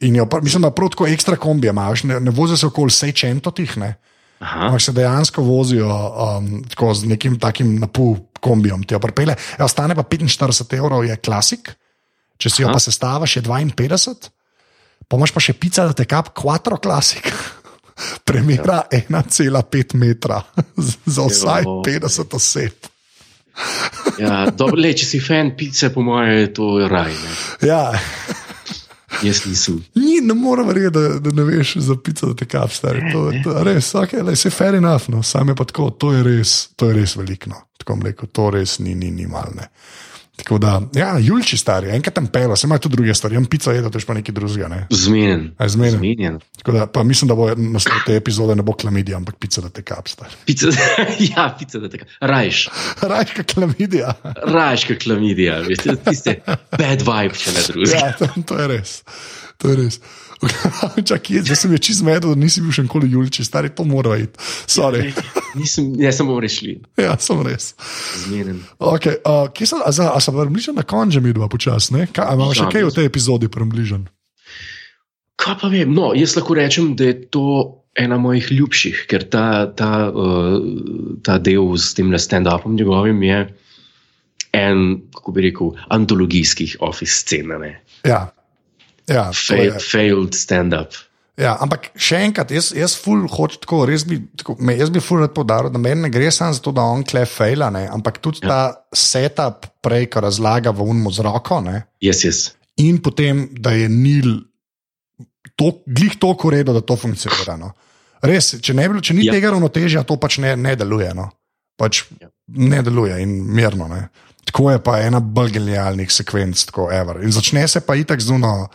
In jo, mislim, da prav tako ekstra kombije imaš, ne, ne vozijo se okoli sejčento tih, ne. Aha, Ampak se dejansko vozijo um, tako z nekim takim napol kombijom, ti jo pripelje. Ja, stane pa 45 evrov, je klasik, če si jo Aha. pa sestavaš, je 52, pa imaš pa še pica, da te kap 4 klasik. [LAUGHS] Premjera 1,5 metra [LAUGHS] za vsaj Jo. 50 oseb. [LAUGHS] ja, dobro, le, če si fan pice, po mojem, je to raj. Ne. Ja, Jaz nisem. Ni, ne morem verjeti, da, da ne veš za pico, da te kap stari. To, to res, okay, le, se fair enough, no. sam je pa tako, to je res, to je res veliko. No. Tako rekel, to res ni, ni, ni malne. Tako da, ja, Julči stari, enkrat tam pelo, se imajo tudi druge stvari, jim pico jedo, to je pa nekaj drugega. Ne. Zmenjen. A je zmenjen? Zmenjen. Tako da, pa mislim, da bo naslov te epizode ne bo klamidija, ampak pica, da te kap stari. Pica, [LAUGHS] ja, pica, da tako. Rajš, Rajka klamidija. rajška klamidija, veste, tiste bad vibe, če ne drugega. Ja, to, to je res. To je res. Čak, je, zdaj sem je čist zmedel, da nisi bil še nikoli Julči, stari, to mora iti. Sorry. Nisem, ne, samo rešili. Ja, sem res. Zmenjen. Okay, uh, kje sem, a, za- a sem približen na koncu, mi dva počasne? Imamo še Ja, kaj v tej epizodi približen? Kaj pa vem? No, jaz lahko rečem, da je to ena mojih ljubših, ker ta, ta, uh, ta del s tem stand-upom njegovim je en, kako bi rekel, antologijskih office scen. ne. Ja. Ja, Fail, failed stand-up. ja, ampak še enkrat, jaz, jaz ful hočem tako, res bi, tako, me, jaz bi ful rad podaril, da meni ne gre samo za to, da on kle fejla, ne, ampak tudi ja. ta setup prej, ko razlaga v unmu z roko. Ne, Jaz, jaz. in potem, da je Nil to, glih toliko uredu, da to funkcionira. No. Res, če, ne, bi bilo- če ni Ja. tega ravnotežja, to pač ne, ne deluje. No. Pač Ja. ne deluje in mirno. Ne. Tako je pa ena bolj genialnih sekvenc, tako ever. In začne se pa itak zuno.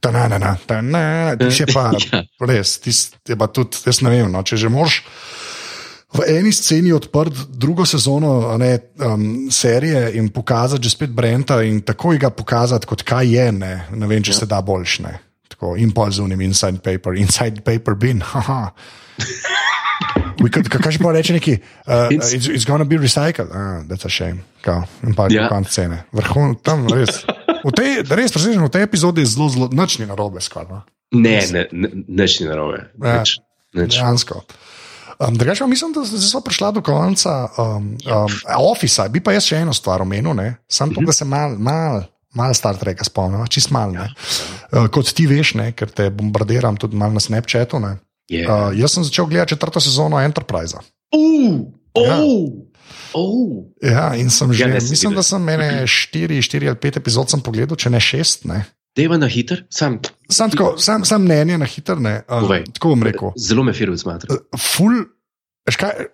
Ta na na na, ta na, ti še pa [LAUGHS] Ja. res, ti je pa tudi, jaz ne vem, no, če že moš v eni sceni odprt drugo sezono ne, um, serije in pokazati že spet Brenta in takoj ga pokazati, kot kaj je, ne, ne vem, če ja. se da boljš, ne. Tako, in pol z unim inside paper, inside paper bin, haha. [LAUGHS] Could- Kaj že pa reče neki, uh, It's- it's, it's gonna be recycled, ah, that's a shame, kao, in pa Ja. konc scene. Vrhun, tam res. [LAUGHS] V tej, res, presežen, v tej epizodi je zelo, zelo nočni narobe. No? Ne, ne, ne, nič ni narobe. Ja. Nič, nič. Dejansko. Um, Drugače, mislim, da smo prišli do konca um, um, Office. Bi pa jaz še eno stvar omenil, ne? samo to, da se mal, mal, mal Star Treka spomnim, čist mal. Ne? Uh, kot ti veš, ne? ker te bombardiram tudi mal na Snapchatu. Ne? Je. Uh, jaz sem začel gledati četrto sezono Enterprise. Uh, Ja. Oh. Ja, in sem že, Ja, ja, ne, sem mislim, videl. da sem mene štiri, štiri ali pet epizod sem pogledal, če ne šest. Ne? Deva na hiter, sam. Sam, tako, sam, sam mnenje na hitro. ne, Povej. tako bom rekel. Zelo me firuje smatra. ful,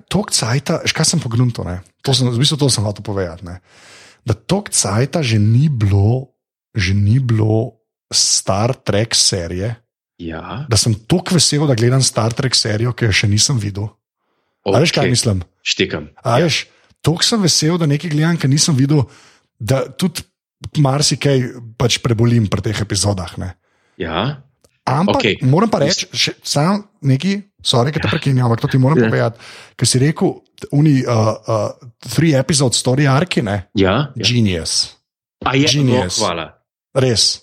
tok cajta, veš kaj sem pogrunto, ne? To sem, v bistvu to sem hotel povedati, ne? Da tok cajta že ni bilo, že ni bilo Star Trek serije, Ja, da sem tako vesel, da gledam Star Trek serijo, ki jo še nisem videl. Okay. Veš kaj mislim? Štekam. A veš, tako sem vesel, da nekaj gledam, ki nisem videl, da tudi marsikaj pač prebolim pri teh epizodah. Ne? Ja, Ampak okay. Moram pa reči, še, sam neki, sorry, ki te prekinjam, ampak to ti moram Ja. povedati, ker si rekel, uni uh, uh, three episode story arki, ne? ja. ja. Genius, A je Genius. no, hvala. res.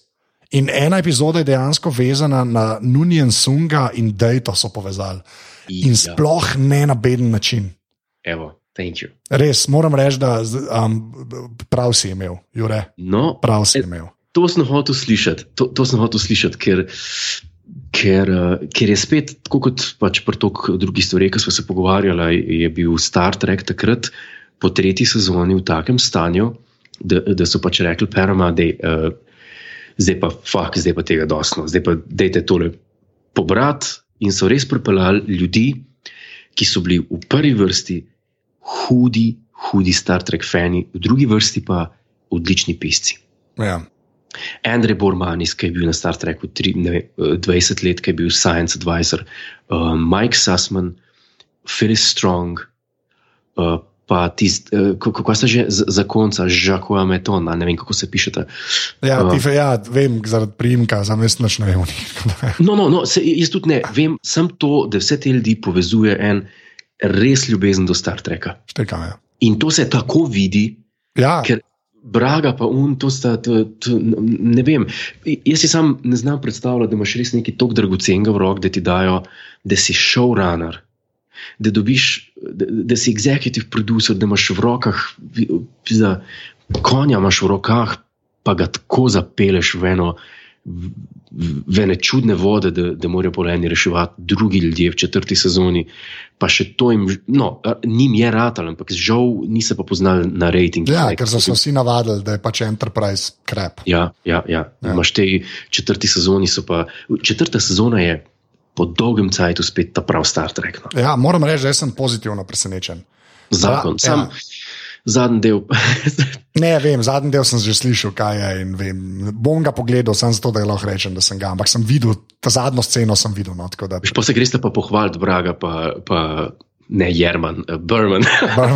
In ena epizoda je dejansko vezana na Nunien Sunga in Dejto so povezali. In Ja, sploh ne na beden način. Evo, thank you. Res, moram reči, da um, prav si imel, Jure, No, prav si E, imel. to sem hotel slišati, to, to sem hotel slišati, ker, ker, uh, ker je spet, tako kot pač pri toliko drugih stvareh, ki smo se pogovarjali, je bil Star Trek takrat po tretji sezoni v takem stanju, da, da so pač rekli, perama, da uh, zdaj pa fuk, zdaj pa tega dosno, zdaj pa dajte tole pobrati in so res pripeljali ljudi, ki so bili v prvi vrsti hudi, hudi Star Trek fani, v drugi vrsti pa odlični pisci. Ja. Andrej Bormanis, ki je bil na Star Treku tri, ne, vem, eh, 20 let, ki je bil Science Advisor, uh, Mike Sussman, Phyllis Strong, uh, pa tisti, uh, kako sta že z- zakonca, Žako Ameton, a ne vem, kako se pišete. Ja, Uh. ti, fe- ja, vem, zaradi primka, za mest ne vem. No, no, no se, jaz tudi ne vem, sem to, da vse te ljudi povezuje en res ljubezen do Star Treka. Štekam, ja. In to se tako vidi, Ja, ker Braga pa un, to sta, to, to, ne vem. Jaz si sam ne znam predstavljati, da imaš res nekaj tako dragocenega v roki, da ti dajo, da si showrunner, da dobiš, da, da si executive producer, da imaš v rokah, za konja imaš v rokah, pa ga tako zapeleš v eno. v- ene čudne vode, da, da morajo po eni reševati drugi ljudje v četrti sezoni, pa še to jim, no, njim je ratal, ampak žal niso pa poznali na rejting. ja ker so se vsi navadili, da je pač Enterprise krep. Ja, ja. Ja. ja. Imaš te četrti sezoni, so pa četrta sezona je po dolgem času spet ta prav Star Trek. No. Ja, moram reči, da sem pozitivno presenečen. Zakon. Ja, Sam ja. zadnji del. [LAUGHS] Ne, vem, zadnji del sem že slišal, kaj je. Vem, bom ga pogledal, samo zato, da lahko rečem, da sem ga. Ampak sem videl, ta zadnjo sceno sem videl. No, da, Veš, pa se greš pa pohvaliti, Braga, pa, pa ne Jerman, uh, Berman.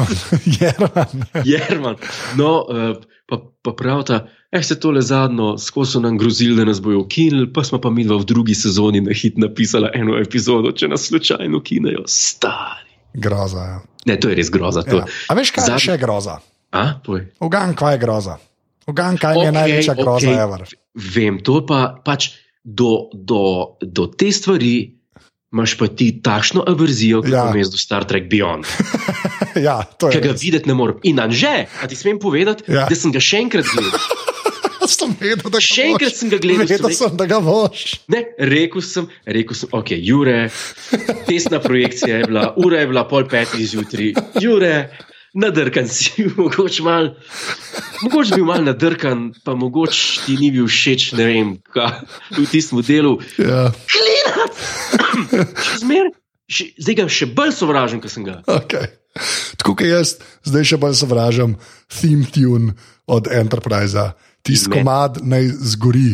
[LAUGHS] Jerman. [LAUGHS] Jerman. No, uh, pa, pa pravta, eh, se tole zadnjo, skozi so nam grozili, da nas bojo ukinili, pa smo pa mi dva v drugi sezoni na hit napisali eno epizodo, če nas slučajno ukinejo. Stari. Groza. Ja. Ne, to je res groza. To. Ja. A veš, kaj je Zadnji- še groza? A, povej. Ugan, kaj je groza. Ugan, kaj okay, je največja groza, okej. ever. Vem, to pa pač do, do, do te stvari imaš pa ti takšno averzijo, kot Ja. jaz do Star Trek Beyond, [LAUGHS] ja, to ki je. ga res. videti ne morem. In anže, a ti smem povedati, ja. da sem ga še enkrat gledal. Sem vedel, da ga Še enkrat sem ga gledal, Vedel sem sem, da ga boš. Ne, rekel sem, rekel sem, ok, Jure, tesna projekcija je bila, ura je bila pol petih zjutraj, Jure, nadrkan si, [LAUGHS] mogoče mal, mogoče bi bil mal nadrkan, pa mogoče ti ni bil všeč, ne vem, kaj v tistem delu. Ja, Klinat! Še zmer, še, zdaj ga še bolj sovražim, kot sem ga. okay. Tako kot jaz, zdaj še bolj sovražam theme tune od Enterprise, tisti komad naj zgori,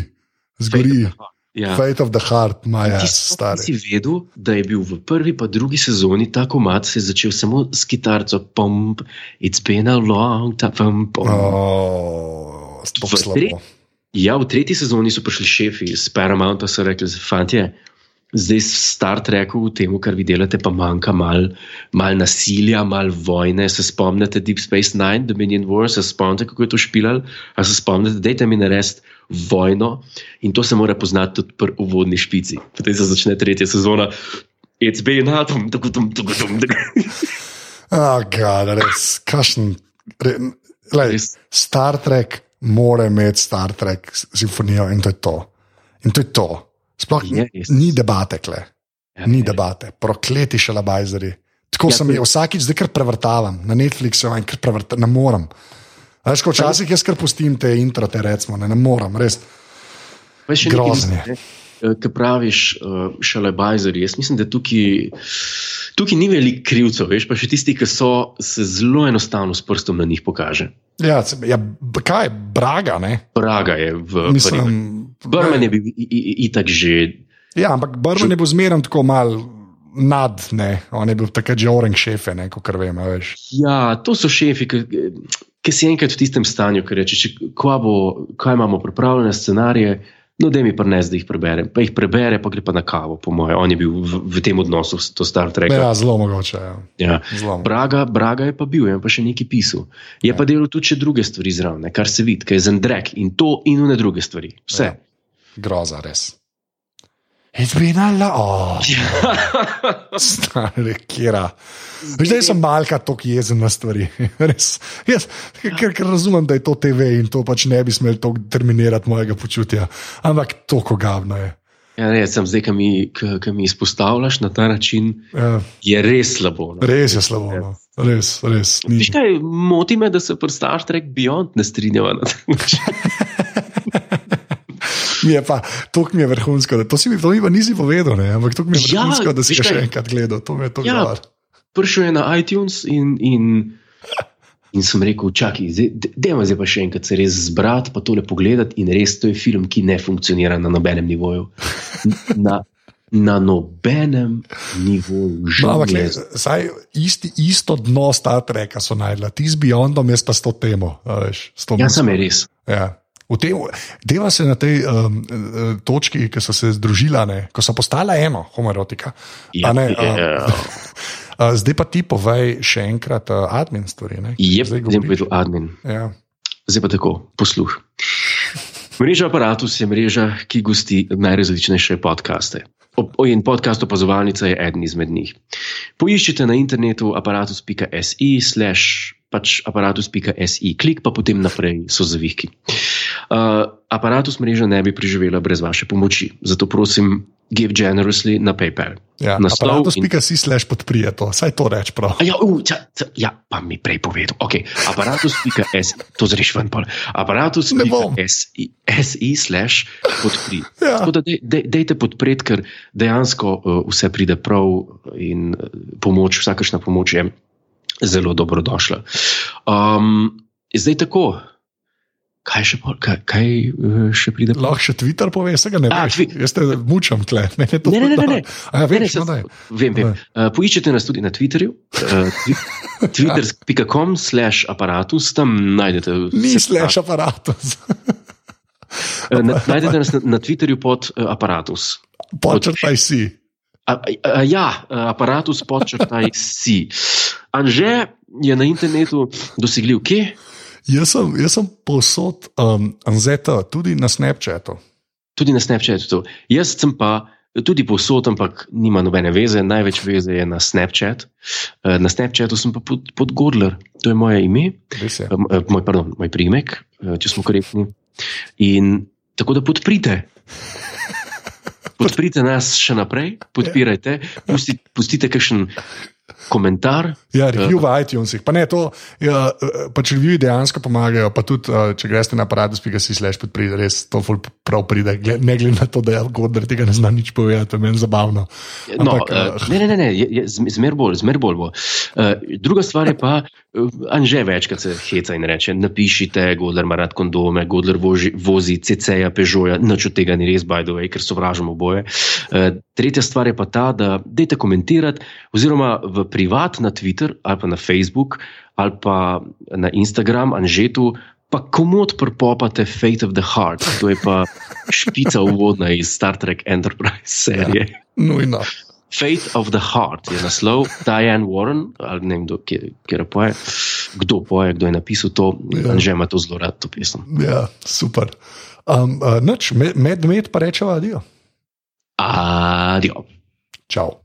zgori. Ja. Fate of the heart, maja, Ti si stari. vedel, da je bil v prvi pa drugi sezoni ta komat se je začel samo s kitarco, pump, it's been a long time, pump, pump. Oh, V tri- Ja, v tretji sezoni so prišli šefi iz Paramounta in so rekli: Fantje, zdaj Star Treku, temu, kar vi delate, pa manjka malo mal nasilja, malo vojne. Se spomnite Deep Space Nine, Dominion War, se spomnite, kako je to špilal, a se spomnite, dajte mi narediti vojno in to se mora poznati tudi pri uvodni špici. Potem se začne tretja sezona. It's been a tum, tum, tum, tum, tum, tum. Ah, God, res, kašen. Re, lej. Star Trek mora imeti Star Trek simfonijo in to je to. In to je to. Sploh Je ni debate, kle. Ja, ni ne. debate, prokleti šalabajzeri. Tako Ja, sem je- jih vsakič, zdaj kar prevrtavam, na Netflixu in kar prevrtavam, ne morem. Veš, včasih jaz kar pustim te intro, te recimo, ne, ne morem, res. Še nekaj Eh, Ko praviš, uh, šalabajzeri, jaz mislim, da tukaj, tukaj ni veliko krivcev, veš, pa še tisti, ki so, se zelo enostavno s prstom na njih pokaže. Ja, ja, kaj, Braga, ne? Praga je v Mislim, Brmen je bil itak že. Ja, ampak Brmen je bil zmeren tako mal nad, ne, on je bil takrat že orang šefe, kot vem, a veš. Ja, to so šefi, ki, ki si enkrat v tistem stanju, ki reče, če, kaj, bo, kaj imamo pripravljene scenarije. No, da mi prines, da jih preberem. Pa jih prebere, pa gre pa na kavo, po mojem. On je bil v, v tem odnosu, to Star Trek. Ja, zelo mogoče. Ja. Ja. Zelo. Braga, Braga je pa bil, je pa še nekaj pisal. Je pa delal tudi še druge stvari zraven, kar se vidi, kaj je zendrek in to in une druge stvari. Vse. Ja. Groza, res. It's been a lot. Oh, [LAUGHS] stari, kera. Zdaj sem malka tako jezen na stvari. [LAUGHS] Res. Jaz, ker, ker razumem, da je to TV in to pač ne bi smel tako terminirati mojega počutja. Ampak to kogavno je. Ja, ne, sem zdaj, ki mi, ki- ki mi izpostavljaš na ta način, Ja, je res slabo. No. res je slabo. No. Res, res. Veš kaj, moti me, da se pri Star Trek Beyond ne strinjava na ta način. [LAUGHS] Mi je pa, to mi je vrhunsko. da- To, si mi, to mi pa nisi povedal, ne? ampak to mi je Ja, vrhunsko, da si ga še enkrat gledal. To mi je to Ja. ja. Prišel je na iTunes in, in, in sem rekel, čakaj, dajmo zdaj pa še enkrat se res zbrati, pa tole pogledati. In res to je film, ki ne funkcionira na nobenem nivoju. Na, na nobenem nivoju, No, žal ampak, le, saj, isti, isto dno Star Treka so najdla, ti z Beyondom, jaz pa s to temo. Veš, s to Ja, sem res. Ja. Tem, deva se na tej um, eh, točki, ki so se združila, ne, ko so postala eno, homoerotika. Ja, A ne, ja. [LAUGHS] Uh, zdaj pa ti povej še enkrat uh, admin stvari. ne, Je zdaj povedal admin. Ja. Zdaj pa tako, posluh. Mreža Apparatus je mreža, ki gosti najrazličnejše o- In podcast opazovalnica je eden izmed njih. Poiščite na internetu aparatus.si, slash pač aparatus.si, klik pa potem naprej so zavihki. Uh, aparatus mreža ne bi preživela brez vaše pomoči, zato prosim, give generously na PayPal. Ja, Naslov in- Aparatus.si slash podprije to, saj to reč prav. A Ja, uh, ja, ja, pa mi prej povedal. Okay. Aparatus.si, to zreš ven, pol. Aparatus.si slash podpri. Ja. Tako da dej, dej, dejte podpreti, ker dejansko uh, vse pride prav in uh, pomoč, vsakršna pomoč je zelo dobrodošla. Um, zdaj tako. Kaj še, pol, kaj, kaj uh, še pride? Lahko še Twitter pove, se ga ne A, veš. tvi- Jaz te mučam tle. Ne, ne, to Ne, ne, ne, ne, ne. A, ja, Ne, ne, veš, saj- no. Vem, vem. Uh, poiščite nas tudi na Twitterju, uh, [LAUGHS] twitter.com slash aparatus, tam najdete Ni vse slash aparatus. Eh, na- Najdete nas na, na Twitterju pod uh, aparatus. Počrtaj si. A, a, ja, eh, aparatus podčrtaj si. Anže je na internetu dosegljiv kje? Jaz sem, jaz sem posod um, Anzeta, tudi na Snapchatu. Tudi na Snapchatu. Jaz sem pa tudi povsod, ampak nima nobene veze, največ veze je na Snapchat. Eh, Na Snapchatu sem pa pod, pod Godler, to je moje ime, eh, eh, moj, pardon, moj primek, če smo korektni. In tako da podprite. [LAUGHS] Podprite nas še naprej, podpirajte, pustite, pustite kakšen komentar. Ja, review v iTunesih. Pa ne, to, ja, pač review dejansko pomagajo, pa tudi, uh, če greste na aparat.si slash podpride, res to prav pride, ne glede na to, da je Godler tega ne zna nič povedati, to je meni zabavno. No, Ampak, uh, eh, ne, ne, ne, ne je, je, zm- zmer bolj, zmer bolj bo. Uh, druga stvar je pa, uh, Anže večkrat se heca in reče: napišite, Godler ima rad kondome, Godler vozi, vozi CC-ja, Peugeota, nič od tega ni res, by the way, ker sovražimo oboje. Uh, tretja stvar je pa ta, da dajte komentirati, oziroma v privat na Twitter ali pa na Facebook ali pa na Instagram, Anžetu. Pa komod prepopate Fate of the Heart, to je pa [LAUGHS] špica uvodna iz Star Trek Enterprise serije. Ja. Nujno. Fate of the Heart je naslov Diane Warren, ali ne vem, kdo, kje, kje poje, kdo poje, kdo je napisal to, Ja. ja. že ima to zelo rad, to pesem. Ja, super. Um, uh, noč, med, med, med pa rečeva, adijo. Adijo. Čau.